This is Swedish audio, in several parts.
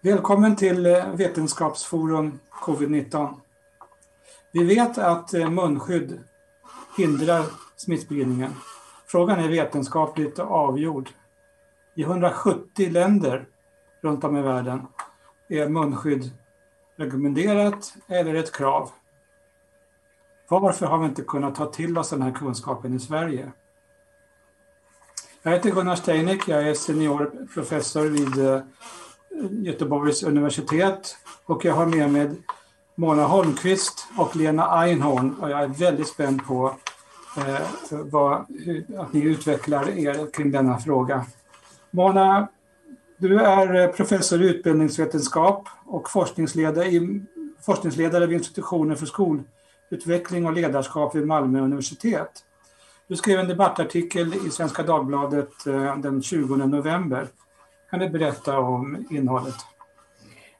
Välkommen till eh, Vetenskapsforum covid-19. Vi vet att eh, munskydd hindrar smittspridningen. Frågan är vetenskapligt avgjord. I 170 länder runt om i världen är munskydd rekommenderat eller ett krav. Varför har vi inte kunnat ta till oss den här kunskapen i Sverige? Jag heter Gunnar Steinek, jag är senior professor vid eh, Göteborgs universitet och jag har med mig Mona Holmqvist och Lena Einhorn och jag är väldigt spänd på eh, vad, hur, att ni utvecklar er kring denna fråga. Mona, du är eh, professor i utbildningsvetenskap och forskningsledare, i, forskningsledare vid institutionen för skolutveckling och ledarskap vid Malmö universitet. Du skrev en debattartikel i Svenska Dagbladet eh, den 20 november. Kan du berätta om innehållet?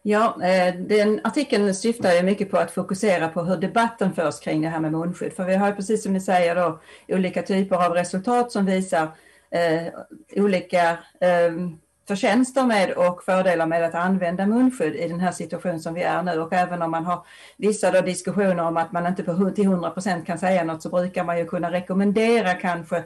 Ja, eh, den artikeln syftar ju mycket på att fokusera på hur debatten förs kring det här med munskydd. För vi har precis som ni säger då olika typer av resultat som visar eh, olika eh, förtjänster med och fördelar med att använda munskydd i den här situationen som vi är nu. Och även om man har vissa då diskussioner om att man inte på till 100 procent kan säga något så brukar man ju kunna rekommendera kanske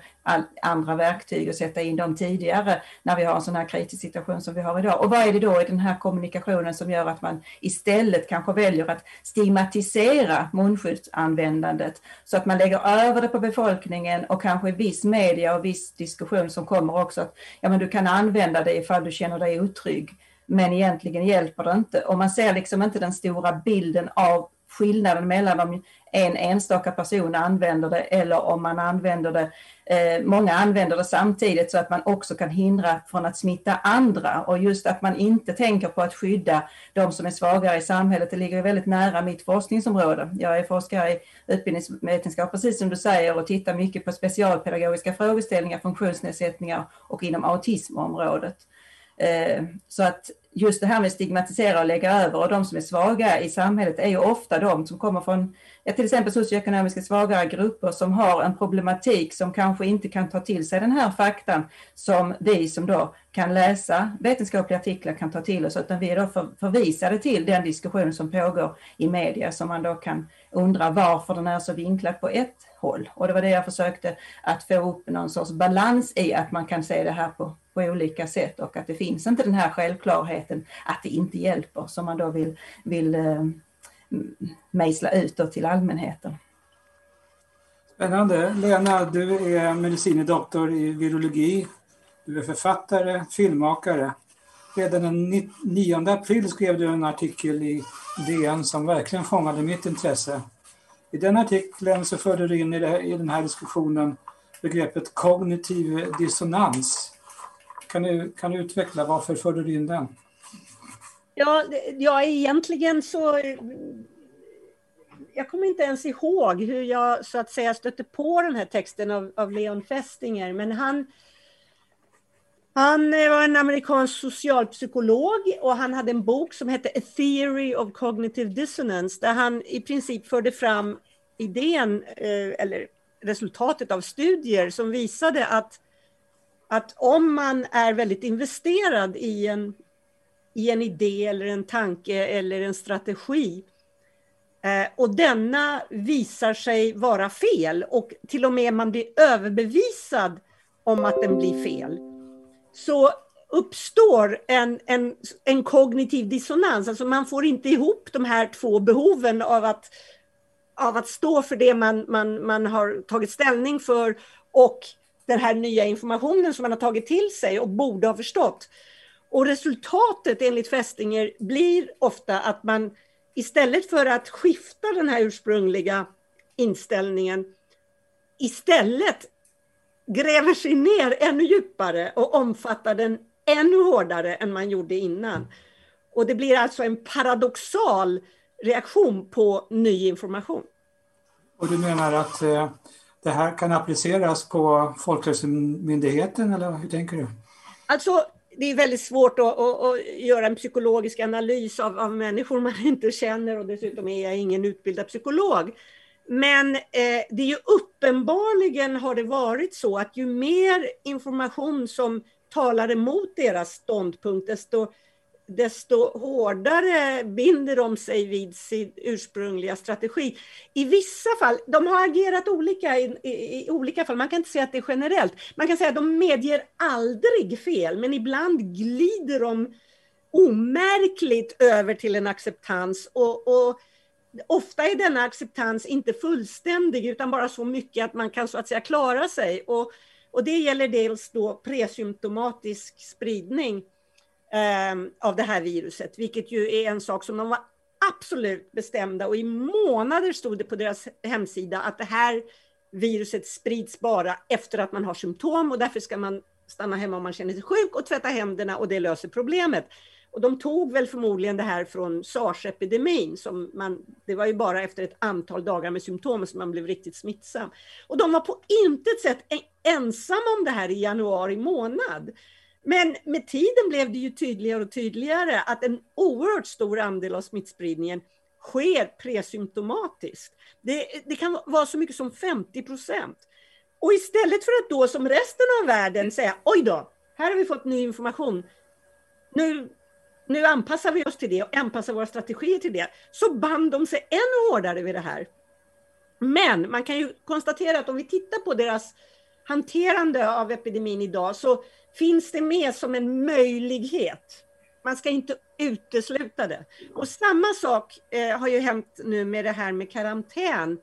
andra verktyg och sätta in dem tidigare när vi har en sån här kritisk situation som vi har idag. Och vad är det då i den här kommunikationen som gör att man istället kanske väljer att stigmatisera munskyddsanvändandet så att man lägger över det på befolkningen och kanske i viss media och viss diskussion som kommer också att ja, men du kan använda det ifall du känner dig otrygg. Men egentligen hjälper det inte och man ser liksom inte den stora bilden av skillnaden mellan om en enstaka person använder det eller om man använder det, eh, många använder det samtidigt så att man också kan hindra från att smitta andra och just att man inte tänker på att skydda de som är svagare i samhället. Det ligger väldigt nära mitt forskningsområde. Jag är forskare i utbildningsvetenskap precis som du säger och tittar mycket på specialpedagogiska frågeställningar, funktionsnedsättningar och inom autismområdet. Eh, så att just det här med stigmatisera och lägga över och de som är svaga i samhället är ju ofta de som kommer från ja, till exempel socioekonomiskt svagare grupper som har en problematik som kanske inte kan ta till sig den här faktan som vi som då kan läsa vetenskapliga artiklar kan ta till oss utan vi är då för, förvisade till den diskussion som pågår i media som man då kan undra varför den är så vinklad på ett håll. Och det var det jag försökte att få upp någon sorts balans i att man kan se det här på på olika sätt och att det finns inte den här självklarheten att det inte hjälper som man då vill, vill eh, mejsla ut till allmänheten. Spännande. Lena, du är medicine doktor i virologi. Du är författare, filmmakare. Redan den 9 april skrev du en artikel i DN som verkligen fångade mitt intresse. I den artikeln så förde du in i, det, i den här diskussionen begreppet kognitiv dissonans. Kan du, kan du utveckla varför förde du in den? Ja, ja, egentligen så... Jag kommer inte ens ihåg hur jag så att säga stötte på den här texten av, av Leon Festinger, men han, han eh, var en amerikansk socialpsykolog och han hade en bok som hette A Theory of Cognitive Dissonance där han i princip förde fram idén, eh, eller resultatet av studier som visade att att om man är väldigt investerad i en, i en idé eller en tanke eller en strategi eh, och denna visar sig vara fel och till och med man blir överbevisad om att den blir fel så uppstår en, en, en kognitiv dissonans. Alltså man får inte ihop de här två behoven av att, av att stå för det man, man, man har tagit ställning för och den här nya informationen som man har tagit till sig och borde ha förstått. Och resultatet enligt Fästinger blir ofta att man istället för att skifta den här ursprungliga inställningen istället gräver sig ner ännu djupare och omfattar den ännu hårdare än man gjorde innan. Och det blir alltså en paradoxal reaktion på ny information. Och du menar att eh, det här kan appliceras på Folkhälsomyndigheten eller hur tänker du? Alltså, det är väldigt svårt att, att, att göra en psykologisk analys av, av, människor man inte känner och dessutom är jag ingen utbildad psykolog. Men eh, det är ju uppenbarligen har det varit så att ju mer information som talar emot deras ståndpunkt, desto desto hårdare binder de sig vid sin ursprungliga strategi. I vissa fall, de har agerat olika i, i, i, olika fall, man kan inte säga att det är generellt. Man kan säga att de medger aldrig fel, men ibland glider de omärkligt över till en acceptans och, och ofta är denna acceptans inte fullständig utan bara så mycket att man kan så att säga klara sig. Och, och det gäller dels då presymptomatisk spridning eh, av det här viruset, vilket ju är en sak som de var absolut bestämda och i månader stod det på deras hemsida att det här viruset sprids bara efter att man har symptom och därför ska man stanna hemma om man känner sig sjuk och tvätta händerna och det löser problemet. Och de tog väl förmodligen det här från sars-epidemin. Som man, det var ju bara efter ett antal dagar med symptom som man blev riktigt smittsam. Och de var på intet sätt ensamma om det här i januari månad. Men med tiden blev det ju tydligare och tydligare att en oerhört stor andel av smittspridningen sker presymptomatiskt. Det, det kan vara så mycket som 50 procent. Och istället för att då som resten av världen säga oj då, här har vi fått ny information. Nu nu anpassar vi oss till det och anpassar våra strategier till det, så band de sig ännu hårdare vid det här. Men man kan ju konstatera att om vi tittar på deras hanterande av epidemin idag så finns det med som en möjlighet. Man ska inte utesluta det. Och samma sak eh, har ju hänt nu med det här med karantän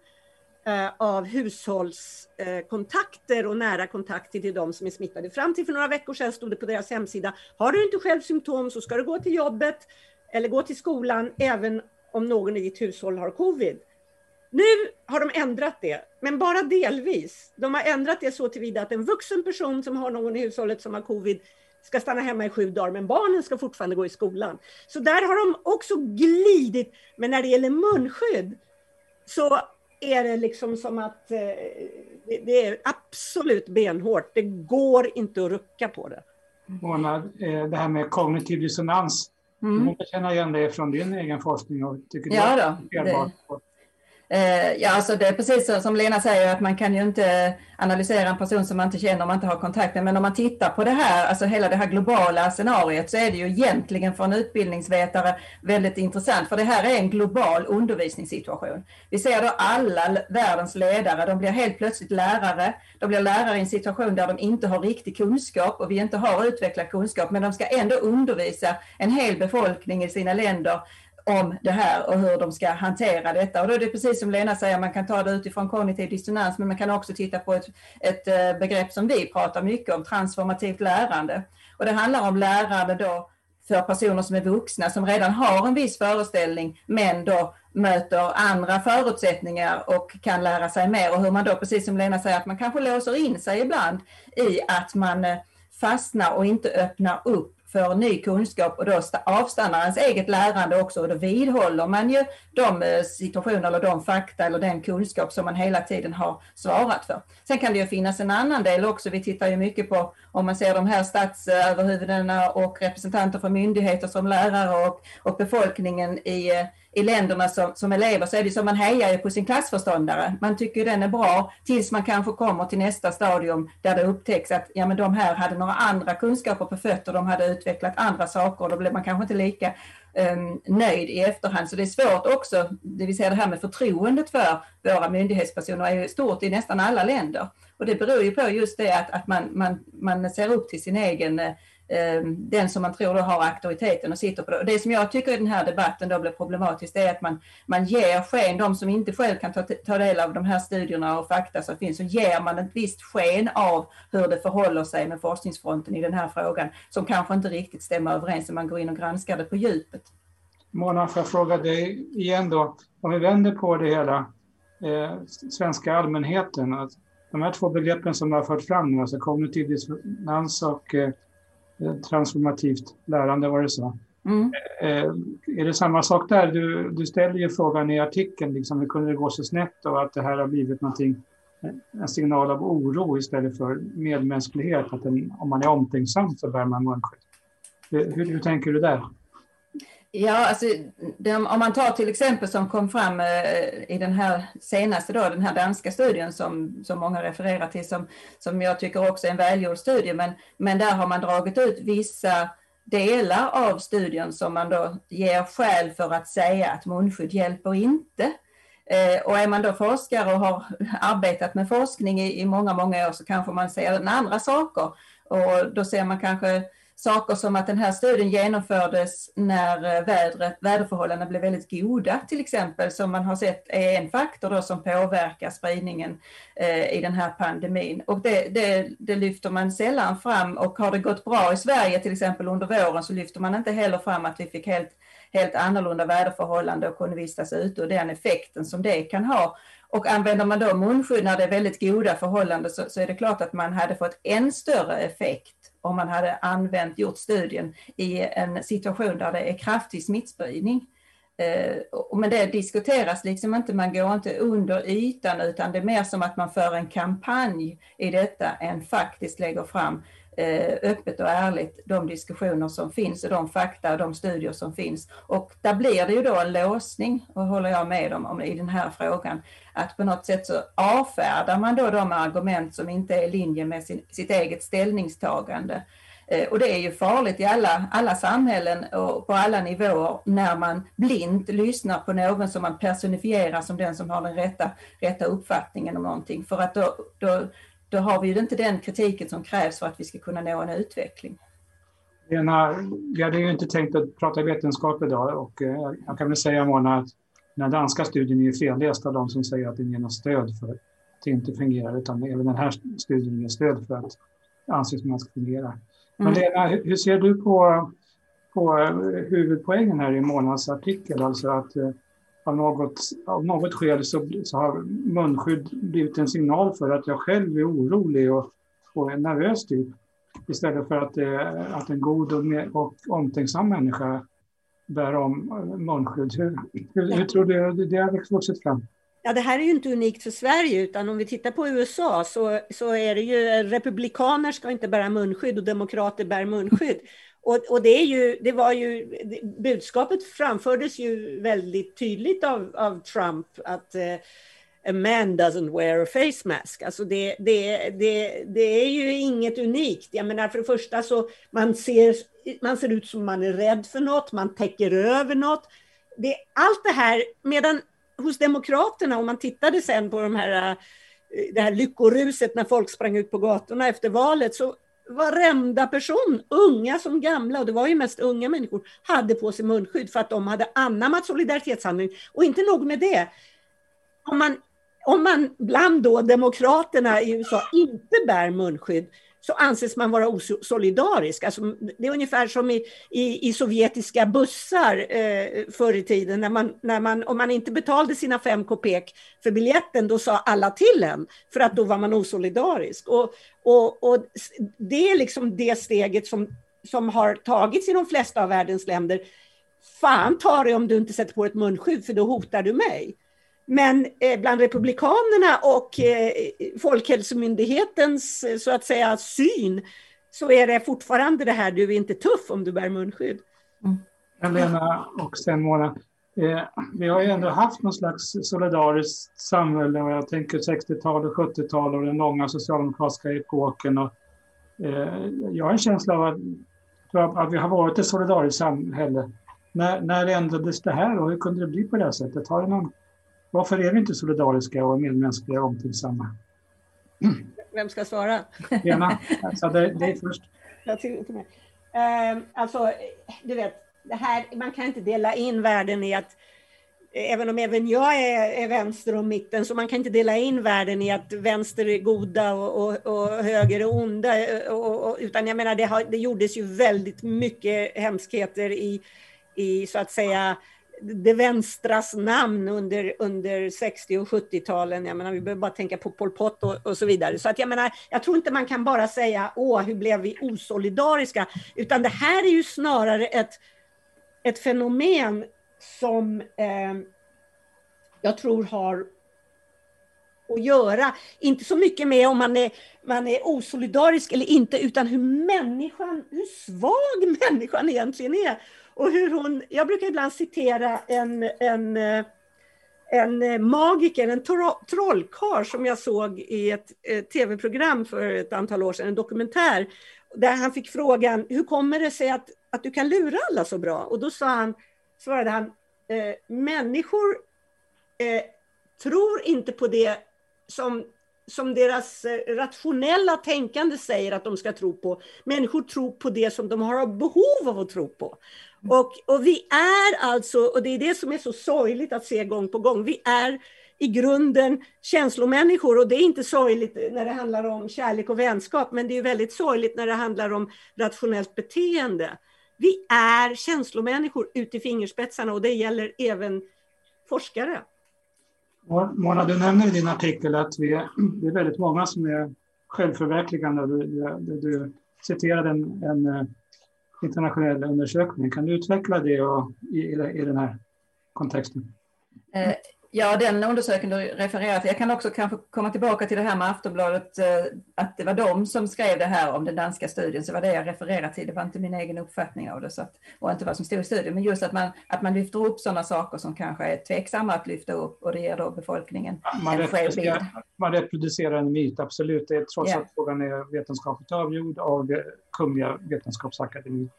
Eh, av hushållskontakter eh, och nära kontakter till de som är smittade. Fram till för några veckor sedan stod det på deras hemsida, har du inte själv symptom så ska du gå till jobbet eller gå till skolan även om någon i ditt hushåll har covid. Nu har de ändrat det, men bara delvis. De har ändrat det så tillvida att en vuxen person som har någon i hushållet som har covid ska stanna hemma i sju dagar, men barnen ska fortfarande gå i skolan. Så där har de också glidit. Men när det gäller munskydd så är det liksom som att eh, det är absolut benhårt. Det går inte att rucka på det. Mona, eh, det här med kognitiv dissonans. Mm. Du känna igen det från din egen forskning och tycker ja, då, det, Eh, ja, alltså det är precis som Lena säger att man kan ju inte analysera en person som man inte känner om man inte har kontakt med. Men om man tittar på det här, alltså hela det här globala scenariot så är det ju egentligen för en utbildningsvetare väldigt intressant. För det här är en global undervisningssituation. Vi ser då alla världens ledare, de blir helt plötsligt lärare. De blir lärare i en situation där de inte har riktig kunskap och vi inte har utvecklat kunskap. Men de ska ändå undervisa en hel befolkning i sina länder om det här och hur de ska hantera detta. Och då är det precis som Lena säger, man kan ta det utifrån kognitiv dissonans, men man kan också titta på ett, ett eh, begrepp som vi pratar mycket om, transformativt lärande. Och det handlar om lärande då för personer som är vuxna, som redan har en viss föreställning, men då möter andra förutsättningar och kan lära sig mer. Och hur man då, precis som Lena säger, att man kanske låser in sig ibland i att man eh, fastnar och inte öppnar upp för ny kunskap och då avstannar ens eget lärande också och då vidhåller man ju de eh, situationer eller de fakta eller den kunskap som man hela tiden har svarat för. Sen kan det ju finnas en annan del också. Vi tittar ju mycket på om man ser de här statsöverhuvudena och representanter för myndigheter som lärare och, och befolkningen i eh, i länderna som, som elever så är det som man hejar på sin klassförståndare. Man tycker den är bra tills man kanske kommer till nästa stadium där det upptäcks att ja, men de här hade några andra kunskaper på fötter, de hade utvecklat andra saker och då blir man kanske inte lika um, nöjd i efterhand. Så det är svårt också, det vill säga det här med förtroendet för våra myndighetspersoner är ju stort i nästan alla länder. Och det beror ju på just det att, att man, man, man ser upp till sin egen eh, Eh, den som man tror då har auktoriteten och sitter på det. Det som jag tycker i den här debatten då blir problematiskt är att man, man ger sken, de som inte själv kan ta, ta del av de här studierna och fakta som finns, så ger man ett visst sken av hur det förhåller sig med forskningsfronten i den här frågan som kanske inte riktigt stämmer överens när man går in och granskar det på djupet. Mona, får jag fråga dig igen då, om vi vänder på det hela, eh, svenska allmänheten, att de här två begreppen som du har fört fram nu, alltså kognitiv dissonans och Eh, transformativt lärande var det så. Mm. Eh, är det samma sak där? Du, du ställer ju frågan i artikeln, liksom, hur kunde det gå så snett och att det här har blivit någonting, en signal av oro istället för medmänsklighet. Att en, om man är omtänksam så bär man munskydd. Hur, hur, hur tänker du där? Ja, alltså, de, om man tar till exempel som kom fram eh, i den här senaste, då, den här danska studien som, som många refererar till, som, som jag tycker också är en välgjord studie, men, men där har man dragit ut vissa delar av studien som man då ger skäl för att säga att munskydd hjälper inte. Eh, och är man då forskare och har arbetat med forskning i, många, många år så kanske man ser andra saker. Och då ser man kanske saker som att den här studien genomfördes när eh, vädret, väderförhållandena blev väldigt goda till exempel, som man har sett är en faktor då som påverkar spridningen eh, i den här pandemin. Och det, det, det, lyfter man sällan fram och har det gått bra i Sverige till exempel under våren så lyfter man inte heller fram att vi fick helt, helt annorlunda väderförhållanden och kunde vistas ute och den effekten som det kan ha. Och använder man då munskydd när det är väldigt goda förhållanden så, så är det klart att man hade fått än större effekt om man hade använt, gjort studien i en situation där det är kraftig smittspridning. Eh, men det diskuteras liksom inte, man går inte under ytan utan det är mer som att man för en kampanj i detta än faktiskt lägger fram eh, Eh, öppet och ärligt de diskussioner som finns och de fakta och de studier som finns. Och där blir det ju då en låsning, och håller jag med om, om i den här frågan, att på något sätt så avfärdar man då de argument som inte är i linje med sin, sitt eget ställningstagande. Eh, och det är ju farligt i alla, alla samhällen och på alla nivåer när man blint lyssnar på någon som man personifierar som den som har den rätta, rätta uppfattningen om någonting. För att då, då, då har vi ju inte den kritiken som krävs för att vi ska kunna nå en utveckling. Lena, vi hade ju inte tänkt att prata vetenskap idag och eh, jag kan väl säga Mona att den danska studien är felläst av de som säger att den ger något stöd för att det inte fungerar, utan även den här studien ger stöd för att anses det ska fungera. Men mm. Lena, hur ser du på, på huvudpoängen här i Monas artikel, alltså att eh, av något, av något skäl så, så har munskydd blivit en signal för att jag själv är orolig och, och nervös typ. Istället för att, eh, att en god och, och omtänksam människa bär om munskydd. Hur, hur, hur tror du det har vuxit fram? Ja, det här är ju inte unikt för Sverige, utan om vi tittar på USA så, så är det ju republikaner ska inte bära munskydd och demokrater bär munskydd. Och, och det, är ju, det var ju, budskapet framfördes ju väldigt tydligt av, av Trump att eh, a man doesn't wear a face mask. Alltså det, det, det, det är ju inget unikt. Jag menar för det första så man ser, man ser ut som man är rädd för något, man täcker över något. Det, allt det här, medan hos Demokraterna, om man tittade sen på de här, eh, det här lyckoruset när folk sprang ut på gatorna efter valet, så varenda person, unga som gamla, och det var ju mest unga människor, hade på sig munskydd för att de hade anammat solidaritetshandling. Och inte nog med det, om man, om man bland då demokraterna i USA inte bär munskydd, så anses man vara osolidarisk. Alltså, det är ungefär som i, i, i sovjetiska bussar eh, förr i tiden. När man, när man, om man inte betalade sina fem kopek för biljetten, då sa alla till en, för att då var man osolidarisk. Och, och, och det är liksom det steget som, som har tagits i de flesta av världens länder. Fan ta det om du inte sätter på ett munskydd, för då hotar du mig. Men eh, bland republikanerna och eh, Folkhälsomyndighetens så att säga syn så är det fortfarande det här, du är inte tuff om du bär munskydd. Mm. Lena och sen Mona, eh, vi har ju ändå haft någon slags solidariskt samhälle och jag tänker 60-tal och 70-tal och den långa socialdemokratiska epoken. Och, eh, jag har en känsla av att, att vi har varit ett solidariskt samhälle. När, när ändrades det här och hur kunde det bli på det här sättet? Har du någon varför är vi inte solidariska och medmänskliga och omtänksamma? Vem ska svara? Lena, alltså det, det är först. Jag till mig. Uh, alltså, du vet, det här, man kan inte dela in världen i att Även om även jag är, är vänster och mitten, så man kan inte dela in världen i att vänster är goda och, och, och höger är onda. Och, utan jag menar, det, har, det gjordes ju väldigt mycket hemskheter i, i så att säga det vänstras namn under, under 60 och 70-talen. Jag menar, vi behöver bara tänka på Pol Pot och, och, så vidare. Så att jag menar, jag tror inte man kan bara säga åh, hur blev vi osolidariska? Utan det här är ju snarare ett, ett fenomen som eh, jag tror har att göra, inte så mycket med om man är, man är osolidarisk eller inte, utan hur människan, hur svag människan egentligen är. Och hur hon, jag brukar ibland citera en, en, en magiker, en trollkarl som jag såg i ett, ett tv-program för ett antal år sedan, en dokumentär där han fick frågan, hur kommer det sig att, att du kan lura alla så bra? Och då sa han, svarade han, eh, människor eh, tror inte på det som, som deras eh, rationella tänkande säger att de ska tro på. Människor tror på det som de har behov av att tro på. Och, och vi är alltså, och det är det som är så sorgligt att se gång på gång, vi är i grunden känslomänniskor och det är inte sorgligt när det handlar om kärlek och vänskap, men det är väldigt sorgligt när det handlar om rationellt beteende. Vi är känslomänniskor ut i fingerspetsarna och det gäller även forskare. Mona, du nämner i din artikel att vi är, det är väldigt många som är självförverkligande. Du, du, du citerade en, en eh, internationell undersökning. Kan du utveckla det och, i, i den här kontexten? Eh, Ja, den undersökningen du refererar till. Jag kan också kanske komma tillbaka till det här med Aftonbladet, eh, att det var de som skrev det här om den danska studien, så var det jag refererade till. Det var inte min egen uppfattning av det så att, och inte vad som stod i studien, men just att man, att man lyfter upp sådana saker som kanske är tveksamma att lyfta upp och det ger då befolkningen man en skev bild. Man reproducerar en myt, absolut. Det är trots yeah. att frågan är vetenskapligt avgjord av Kungliga Vetenskapsakademin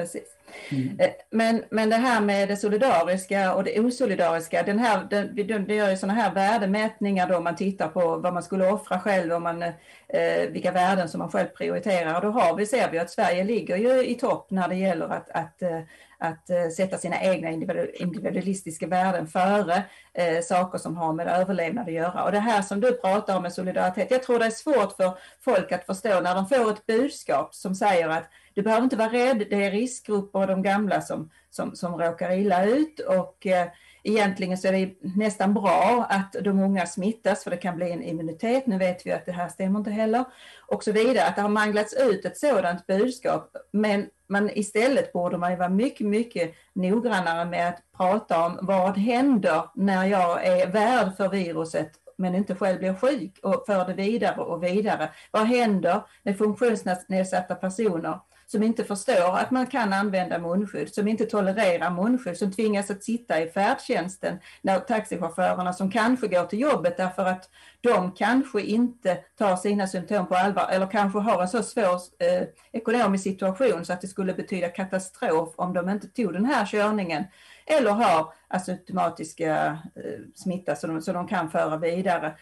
precis. Mm. Eh, men, men det här med det solidariska och det osolidariska, den här, den, det gör ju sådana här värdemätningar då man tittar på vad man skulle offra själv och man, eh, vilka värden som man själv prioriterar. Och då har vi, ser vi att Sverige ligger ju i topp när det gäller att, att eh, att eh, sätta sina egna individualistiska värden före eh, saker som har med överlevnad att göra. Och det här som du pratar om med solidaritet, jag tror det är svårt för folk att förstå när de får ett budskap som säger att du behöver inte vara rädd, det är riskgrupper och de gamla som, som, som råkar illa ut och eh, egentligen så är det nästan bra att de unga smittas för det kan bli en immunitet. Nu vet vi att det här stämmer inte heller och så vidare. Att det har manglats ut ett sådant budskap. Men men istället borde man ju vara mycket, mycket noggrannare med att prata om vad händer när jag är värd för viruset men inte själv blir sjuk och för det vidare och vidare. Vad händer med funktionsnedsatta personer som inte förstår att man kan använda munskydd, som inte tolererar munskydd, som tvingas att sitta i färdtjänsten när taxichaufförerna som kanske går till jobbet därför att de kanske inte tar sina symptom på allvar eller kanske har en så svår eh, ekonomisk situation så att det skulle betyda katastrof om de inte tog den här körningen eller har asymptomatiska eh, smitta så de, så de kan föra vidare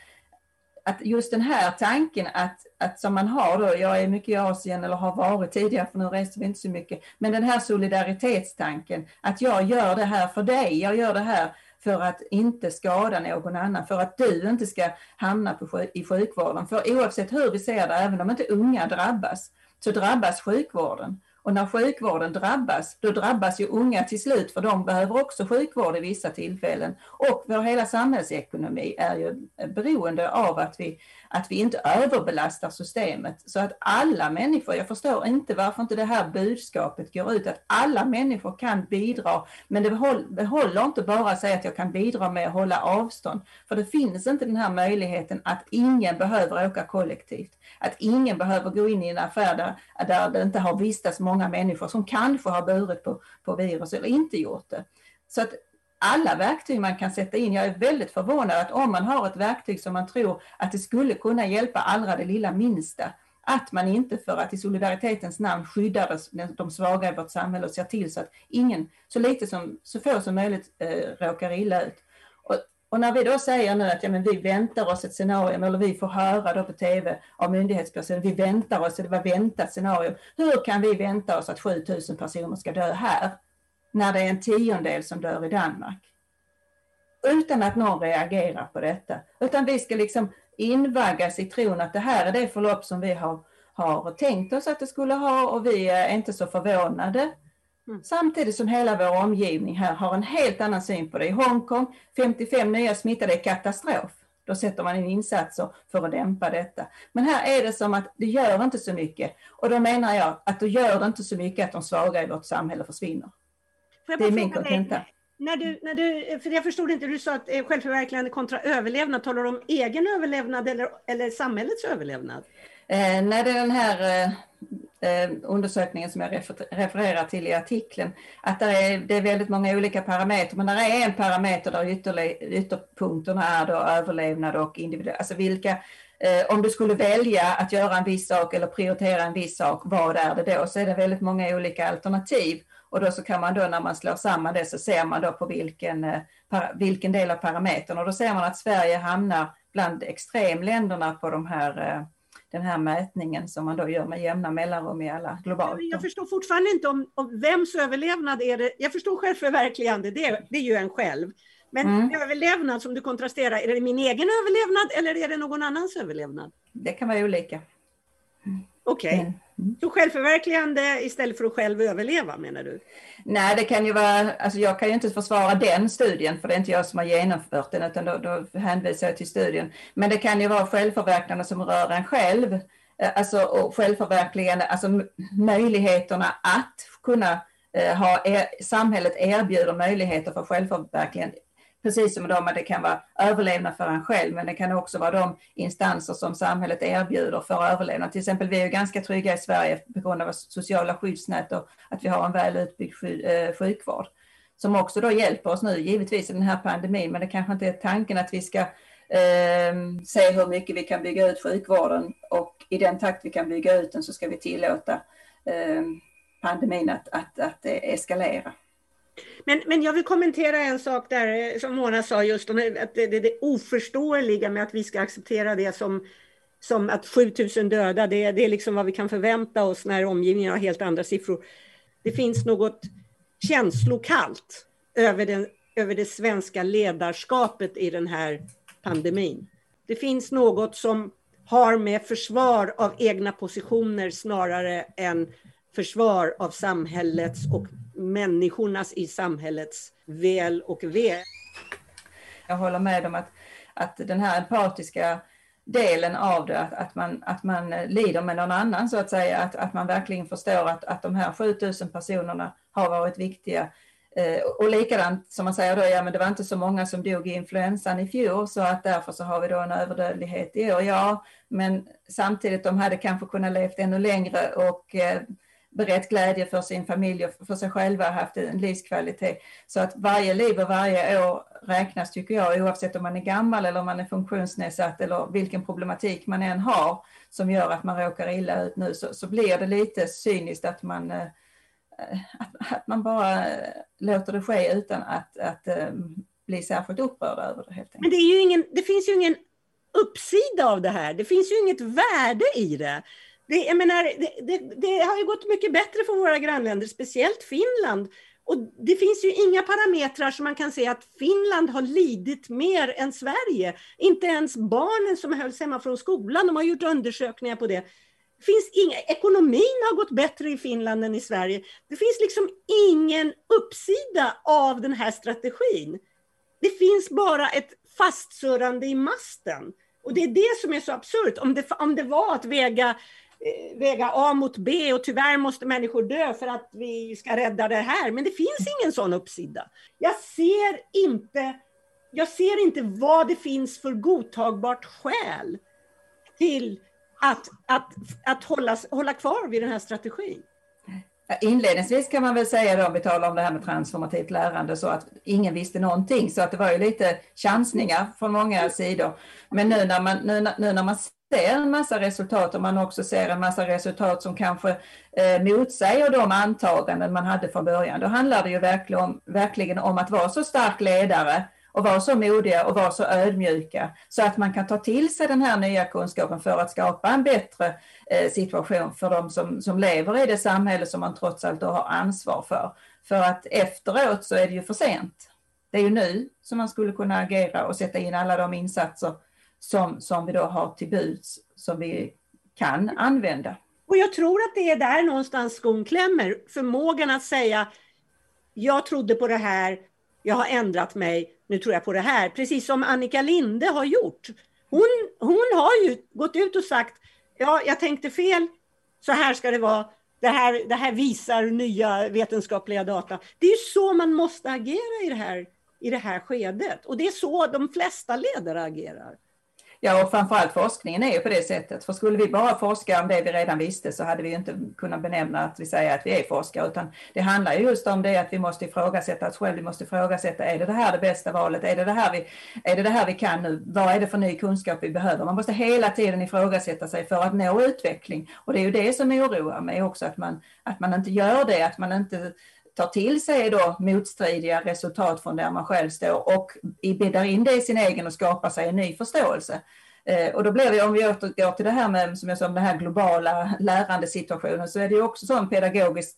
att just den här tanken att, att som man har då, jag är mycket i Asien eller har varit tidigare för nu reser vi inte så mycket, men den här solidaritetstanken att jag gör det här för dig, jag gör det här för att inte skada någon annan, för att du inte ska hamna på, i sjukvården. För oavsett hur vi ser det, även om inte unga drabbas, så drabbas sjukvården. Och när sjukvården drabbas, då drabbas ju unga till slut för de behöver också sjukvård i vissa tillfällen. Och vår hela samhällsekonomi är ju beroende av att vi, att vi inte överbelastar systemet. Så att alla människor, jag förstår inte varför inte det här budskapet går ut att alla människor kan bidra. Men det håller inte bara att säga att jag kan bidra med att hålla avstånd. För det finns inte den här möjligheten att ingen behöver åka kollektivt. Att ingen behöver gå in i en affär där, där det inte har vistats många människor som kanske har burit på, på virus eller inte gjort det. Så att alla verktyg man kan sätta in. Jag är väldigt förvånad att om man har ett verktyg som man tror att det skulle kunna hjälpa allra det lilla minsta, att man inte för att i solidaritetens namn skyddar de svaga i vårt samhälle och ser till så att ingen, så lite som, så få som möjligt eh, råkar illa ut. Och, och, när vi då säger nu att ja, men vi väntar oss ett scenario, eller vi får höra då på tv av myndighetspersoner, vi väntar oss, det var väntat scenario. Hur kan vi vänta oss att 7000 personer ska dö här? När det är en tiondel som dör i Danmark. Utan att någon reagerar på detta. Utan vi ska liksom invaggas i tron att det här är det förlopp som vi har, har tänkt oss att det skulle ha och vi är inte så förvånade. Mm. Samtidigt som hela vår omgivning här har en helt annan syn på det. I Hongkong, 55 nya smittade är katastrof. Då sätter man in insatser för att dämpa detta. Men här är det som att det gör inte så mycket. Och då menar jag att då gör det inte så mycket att de svaga i vårt samhälle försvinner det är min kontenta. När du, när du, för jag förstod inte, du sa att eh, självförverkligande kontra överlevnad, talar du om egen överlevnad eller, eller samhällets överlevnad? Eh, när det är den här eh, eh undersökningen som jag refer, refererar till i artikeln, att det är, det är väldigt många olika parametrar, men det är en parameter där ytterpunkterna är då överlevnad och individuell, alltså vilka eh, om du skulle välja att göra en viss sak eller prioritera en viss sak, vad är det då? Så är det väldigt många olika alternativ. Och då så kan man då när man slår samman det så ser man då på vilken, eh, vilken del av parametern och då ser man att Sverige hamnar bland extremländerna på de här eh, den här mätningen som man då gör med jämna mellanrum i alla globalt. Jag förstår fortfarande inte om, om vems överlevnad är det. Jag förstår självförverkligande, det, det är ju en själv. Men mm. överlevnad som du kontrasterar, är det min egen överlevnad eller är det någon annans överlevnad? Det kan vara olika. Okej. Okay. Mm. Så självförverkligande istället för att själv överleva menar du? Nej, det kan ju vara, alltså jag kan ju inte försvara den studien för det är inte jag som har genomfört den utan då, då hänvisar jag till studien. Men det kan ju vara självförverkligande som rör en själv. Eh, alltså och självförverkligande, alltså möjligheterna att kunna eh, ha, er, samhället erbjuder möjligheter för självförverkligande precis som de, det kan vara överlevnad för en själv, men det kan också vara de instanser som samhället erbjuder för överlevnad. Till exempel, vi är ganska trygga i Sverige på grund av sociala skyddsnät och att vi har en väl utbyggd eh, sjukvård som också då hjälper oss nu, givetvis i den här pandemin, men det kanske inte är tanken att vi ska eh, se hur mycket vi kan bygga ut sjukvården och i den takt vi kan bygga ut den så ska vi tillåta eh, pandemin att, att, att eskalera. Men, men jag vill kommentera en sak där eh, som Mona sa just om att det, det, det oförståeliga med att vi ska acceptera det som, som att 7000 döda, det, det är liksom vad vi kan förvänta oss när omgivningen har helt andra siffror. Det finns något känslokallt över, den, över det svenska ledarskapet i den här pandemin. Det finns något som har med försvar av egna positioner snarare än försvar av samhällets och människornas i samhällets väl och ve. Jag håller med om att, att den här empatiska delen av det, att, att, man, att man lider med någon annan så att säga, att, att man verkligen förstår att, att de här 7000 personerna har varit viktiga. Eh, och likadant som man säger då, ja men det var inte så många som dog i influensan i fjol så att därför så har vi då en överdödlighet i år. Ja, men samtidigt de hade kanske kunnat levt ännu längre och eh, berett glädje för sin familj och för sig själva haft en livskvalitet. Så att varje liv och varje år räknas tycker jag oavsett om man är gammal eller om man är funktionsnedsatt eller vilken problematik man än har som gör att man råkar illa ut nu så, så blir det lite cyniskt att man, äh, att, att, man bara låter det ske utan att, att äh, bli särskilt upprörd över det. Helt enkelt. Men det, är ju ingen, det finns ju ingen uppsida av det här. Det finns ju inget värde i det. Det, jag menar, det, det, det, har ju gått mycket bättre för våra grannländer, speciellt Finland. Och det finns ju inga parametrar som man kan se att Finland har lidit mer än Sverige. Inte ens barnen som hölls hemma från skolan, de har gjort undersökningar på det. finns inga, ekonomin har gått bättre i Finland än i Sverige. Det finns liksom ingen uppsida av den här strategin. Det finns bara ett fastsurrande i masten. Och det är det som är så absurt. Om det, om det var att väga Eh, väga A mot B och tyvärr måste människor dö för att vi ska rädda det här. Men det finns ingen sån uppsida. Jag ser inte, jag ser inte vad det finns för godtagbart skäl till att, att, att hålla, hålla kvar vid den här strategin. Inledningsvis kan man väl säga då, om vi talar om det här med transformativt lärande, så att ingen visste någonting, så att det var ju lite chansningar från många sidor. Men nu när man, nu, nu när man ser en massa resultat och man också ser en massa resultat som kanske eh, motsäger de antaganden man hade från början. Då handlar det ju verkligen om, verkligen om att vara så stark ledare och vara så modiga och vara så ödmjuka så att man kan ta till sig den här nya kunskapen för att skapa en bättre eh, situation för de som, som lever i det samhälle som man trots allt har ansvar för. För att efteråt så är det ju för sent. Det är ju nu som man skulle kunna agera och sätta in alla de insatser som, som vi då har till buds som vi kan använda. Och jag tror att det är där någonstans skon klämmer. Förmågan att säga jag trodde på det här, jag har ändrat mig, nu tror jag på det här. Precis som Annika Linde har gjort. Hon, hon har ju gått ut och sagt, ja, jag tänkte fel, så här ska det vara. Det här, det här visar nya vetenskapliga data. Det är så man måste agera i det, här, i det här skedet. Och det är så de flesta ledare agerar. Ja, och framförallt forskningen är ju på det sättet. För skulle vi bara forska om det vi redan visste så hade vi inte kunnat benämna att vi säger att vi är forskare, utan det handlar just om det att vi måste ifrågasätta oss själva. Vi måste ifrågasätta, är det det här det bästa valet? Är det det här vi, är det det här vi kan nu? Vad är det för ny kunskap vi behöver? Man måste hela tiden ifrågasätta sig för att nå utveckling. Och det är ju det som oroar mig också, att man, att man inte gör det, att man inte tar till sig då motstridiga resultat från där man själv står och bäddar in det i sin egen och skapar sig en ny förståelse. Eh, och då blir det, om vi återgår till det här med som jag sa, den här globala lärandesituationen, så är det ju också en pedagogisk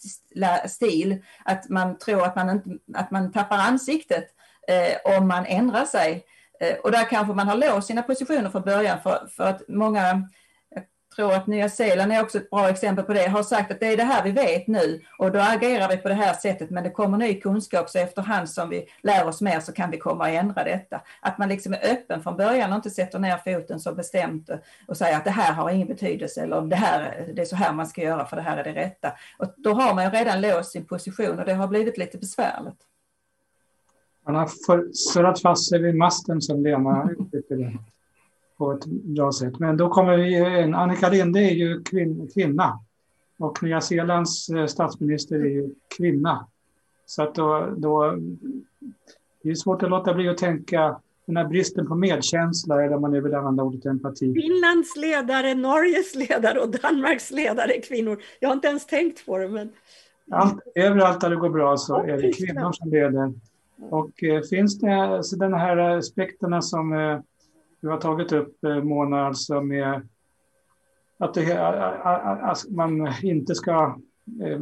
stil att man tror att man, inte, att man tappar ansiktet eh, om man ändrar sig. Eh, och där kanske man har låst sina positioner från början för, för att många tror att Nya Zeeland är också ett bra exempel på det, har sagt att det är det här vi vet nu och då agerar vi på det här sättet men det kommer ny kunskap så efterhand som vi lär oss mer så kan vi komma och ändra detta. Att man liksom är öppen från början och inte sätter ner foten så bestämt och säger att det här har ingen betydelse eller det, här, det är så här man ska göra för det här är det rätta. Och då har man ju redan låst sin position och det har blivit lite besvärligt. Man har surrat fast sig vid masten som Lena uttrycker det på ett bra sätt. Men då kommer vi in. Annika Linde är ju kvin, kvinna och Nya Zeelands eh, statsminister är ju kvinna. Så att då, då det är svårt att låta bli att tänka den här bristen på medkänsla, eller man nu vill använda ordet empati. Finlands ledare, Norges ledare och Danmarks ledare är kvinnor. Jag har inte ens tänkt på det. Men... Allt, överallt där det går bra så är det kvinnor som leder. Och eh, finns det alltså den här aspekterna som eh, du har tagit upp, eh, Mona, alltså med att, det, man inte ska eh,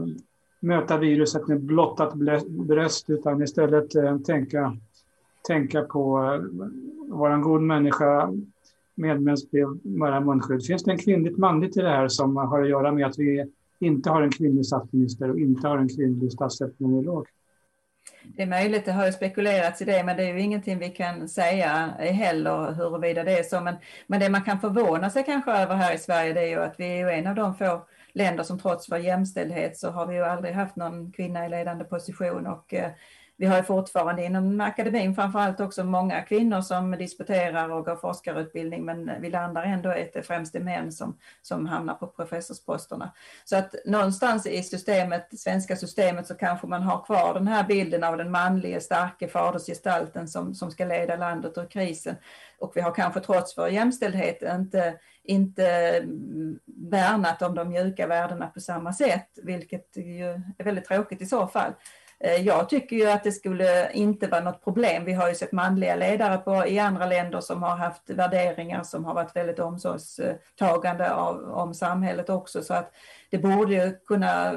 möta viruset med blottat bröst utan istället eh, tänka, tänka på att vara en god människa, medmänsklig, bära munskydd. Finns det en kvinnligt manligt i det här som har att göra med att vi inte har en kvinnlig statsminister och inte har en kvinnlig statsepidemiolog? Det är möjligt, det har ju spekulerats i det, men det är ju ingenting vi kan säga heller huruvida det är så. Men, men det man kan förvåna sig kanske över här i Sverige, det är ju att vi är ju en av de få länder som trots vår jämställdhet så har vi ju aldrig haft någon kvinna i ledande position och eh, vi har fortfarande inom akademin framförallt också många kvinnor som disputerar och går forskarutbildning men vi landar ändå i att det främst är män som, som hamnar på professorsposterna. Så att någonstans i systemet, svenska systemet så kanske man har kvar den här bilden av den manliga starke fadersgestalten som, som ska leda landet ur krisen. Och vi har kanske trots vår jämställdhet inte, inte värnat om de mjuka värdena på samma sätt, vilket ju är väldigt tråkigt i så fall. Eh, jag tycker ju att det skulle inte vara något problem. Vi har ju sett manliga ledare på, i andra länder som har haft värderingar som har varit väldigt omsorgstagande av, om samhället också. Så att det borde ju kunna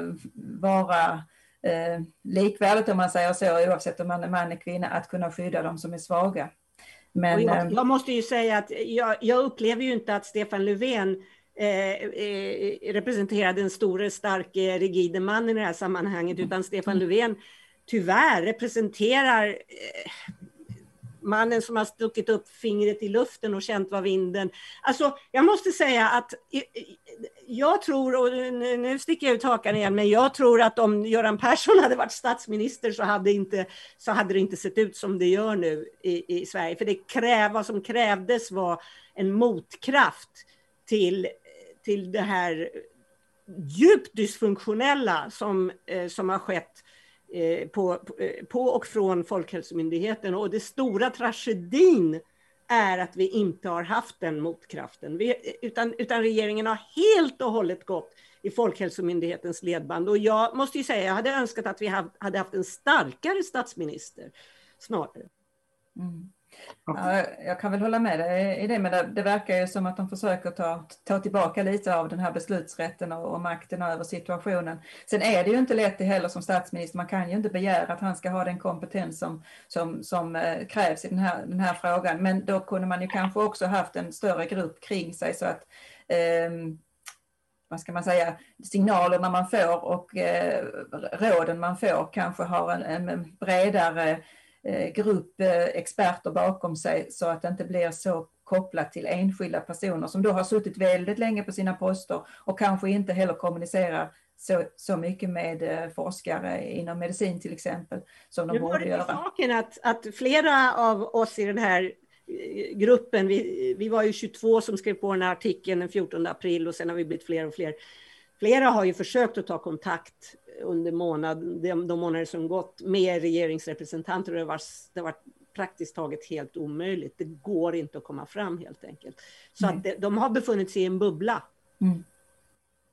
vara eh, likvärdigt om man säger så, oavsett om man är man eller kvinna, att kunna skydda de som är svaga. Men, jag, eh, jag, måste ju säga att jag, jag upplever ju inte att Stefan Löfven Eh, eh, representerar den store, starke, rigide mannen i det här sammanhanget, utan Stefan Löfven tyvärr representerar eh, mannen som har stuckit upp fingret i luften och känt vad vinden... Alltså, jag måste säga att jag tror, och nu sticker jag ut hakan igen, men jag tror att om Göran Persson hade varit statsminister så hade, inte, så hade det inte sett ut som det gör nu i, i Sverige. För det kräv, vad som krävdes var en motkraft till till det här djupt dysfunktionella som, eh, som har skett eh, på, eh, på och från Folkhälsomyndigheten. Och det stora tragedin är att vi inte har haft den motkraften. Vi, utan, utan regeringen har helt och hållet gått i Folkhälsomyndighetens ledband. Och jag måste ju säga, jag hade önskat att vi hade haft en starkare statsminister snarare. Mm. Ja, jag kan väl hålla med dig i det, men det, det, verkar ju som att de försöker ta, ta tillbaka lite av den här beslutsrätten och, och, makten över situationen. Sen är det ju inte lätt heller som statsminister, man kan ju inte begära att han ska ha den kompetens som, som, som eh, krävs i den här, den här frågan. Men då kunde man ju kanske också haft en större grupp kring sig så att eh, vad ska man säga, signalerna man får och eh, råden man får kanske har en, en bredare Eh, grupp eh, experter bakom sig så att det inte blir så kopplat till enskilda personer som då har suttit väldigt länge på sina poster och kanske inte heller kommunicerar så, så mycket med eh, forskare inom medicin till exempel som de nu borde göra. Saken att, att flera av oss i den här gruppen, vi, vi var ju 22 som skrev på den här artikeln den 14 april och sen har vi blivit fler och fler. Flera har ju försökt att ta kontakt under månad, de, de månader som gått med regeringsrepresentanter och det har varit, det har varit praktiskt taget helt omöjligt. Det går inte att komma fram helt enkelt. Så att det, de har befunnit sig i en bubbla. Mm.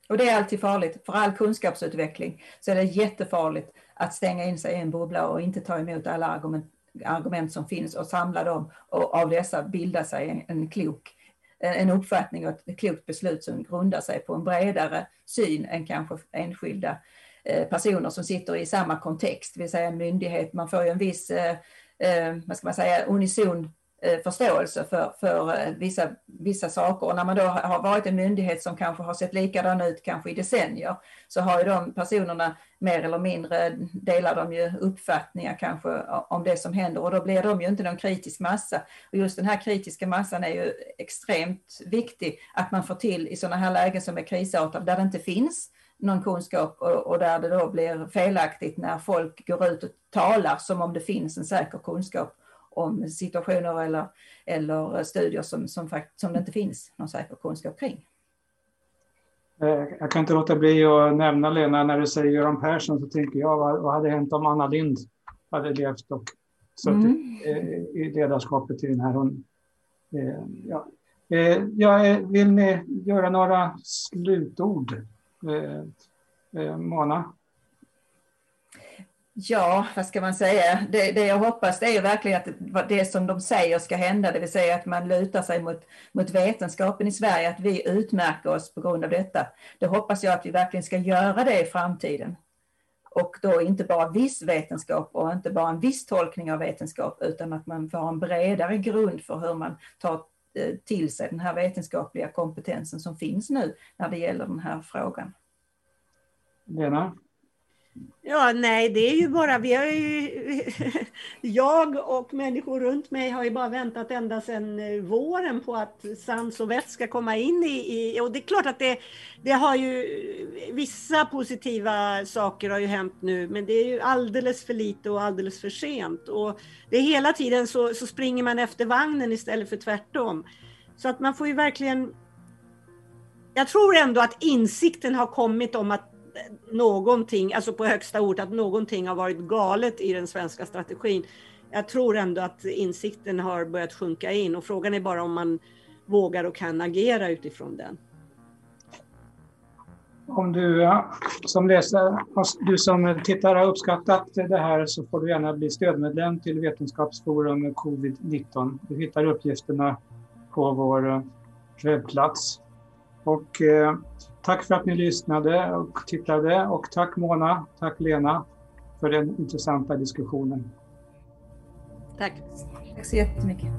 Och det är alltid farligt. För all kunskapsutveckling så är det jättefarligt att stänga in sig i en bubbla och inte ta emot alla argument, argument som finns och samla dem och av dessa bilda sig en, en klok en uppfattning och ett klokt beslut som grundar sig på en bredare syn än kanske enskilda eh, personer som sitter i samma kontext, det vill säga en myndighet. Man får ju en viss, eh, eh vad ska man säga, unison Eh, förståelse för, för eh, vissa, vissa saker. Och när man då har varit en myndighet som kanske har sett likadan ut kanske i decennier så har ju de personerna mer eller mindre delar de ju uppfattningar kanske om det som händer och då blir de ju inte någon kritisk massa. Och just den här kritiska massan är ju extremt viktig att man får till i sådana här lägen som är krisartade där det inte finns någon kunskap och, och, där det då blir felaktigt när folk går ut och talar som om det finns en säker kunskap om situationer eller, eller studier som, som, som det inte finns någon säker kunskap kring. Eh, jag kan inte låta bli att nämna Lena, när du säger Göran Persson så tänker jag vad, vad hade hänt om Anna Lind hade levt och suttit mm. i ledarskapet i den här. Hon, eh, ja. Eh, ja, vill ni göra några slutord? Mona? Ja, vad ska man säga? Det, det jag hoppas det är ju verkligen att det som de säger ska hända, det vill säga att man lutar sig mot, mot vetenskapen i Sverige, att vi utmärker oss på grund av detta. Det hoppas jag att vi verkligen ska göra det i framtiden. Och då inte bara viss vetenskap och inte bara en viss tolkning av vetenskap, utan att man får en bredare grund för hur man tar eh, till sig den här vetenskapliga kompetensen som finns nu när det gäller den här frågan. Lena? Ja, nej, det är ju bara, vi har ju, jag och människor runt mig har ju bara väntat ända sedan eh, våren på att sans och vett ska komma in i, i, och det är klart att det, det har ju, vissa positiva saker har ju hänt nu, men det är ju alldeles för lite och alldeles för sent. Och det är hela tiden så, så springer man efter vagnen istället för tvärtom. Så att man får ju verkligen jag tror ändå att insikten har kommit om att någonting, alltså på högsta ort, att någonting har varit galet i den svenska strategin. Jag tror ändå att insikten har börjat sjunka in och frågan är bara om man vågar och kan agera utifrån den. Om du som läsare, du som tittare har uppskattat det här så får du gärna bli stödmedlem till Vetenskapsforum Covid-19. Du hittar uppgifterna på vår webbplats. Och eh, Tack för att ni lyssnade och tittade och tack Mona, tack Lena för den intressanta diskussionen. Tack. Tack så jättemycket.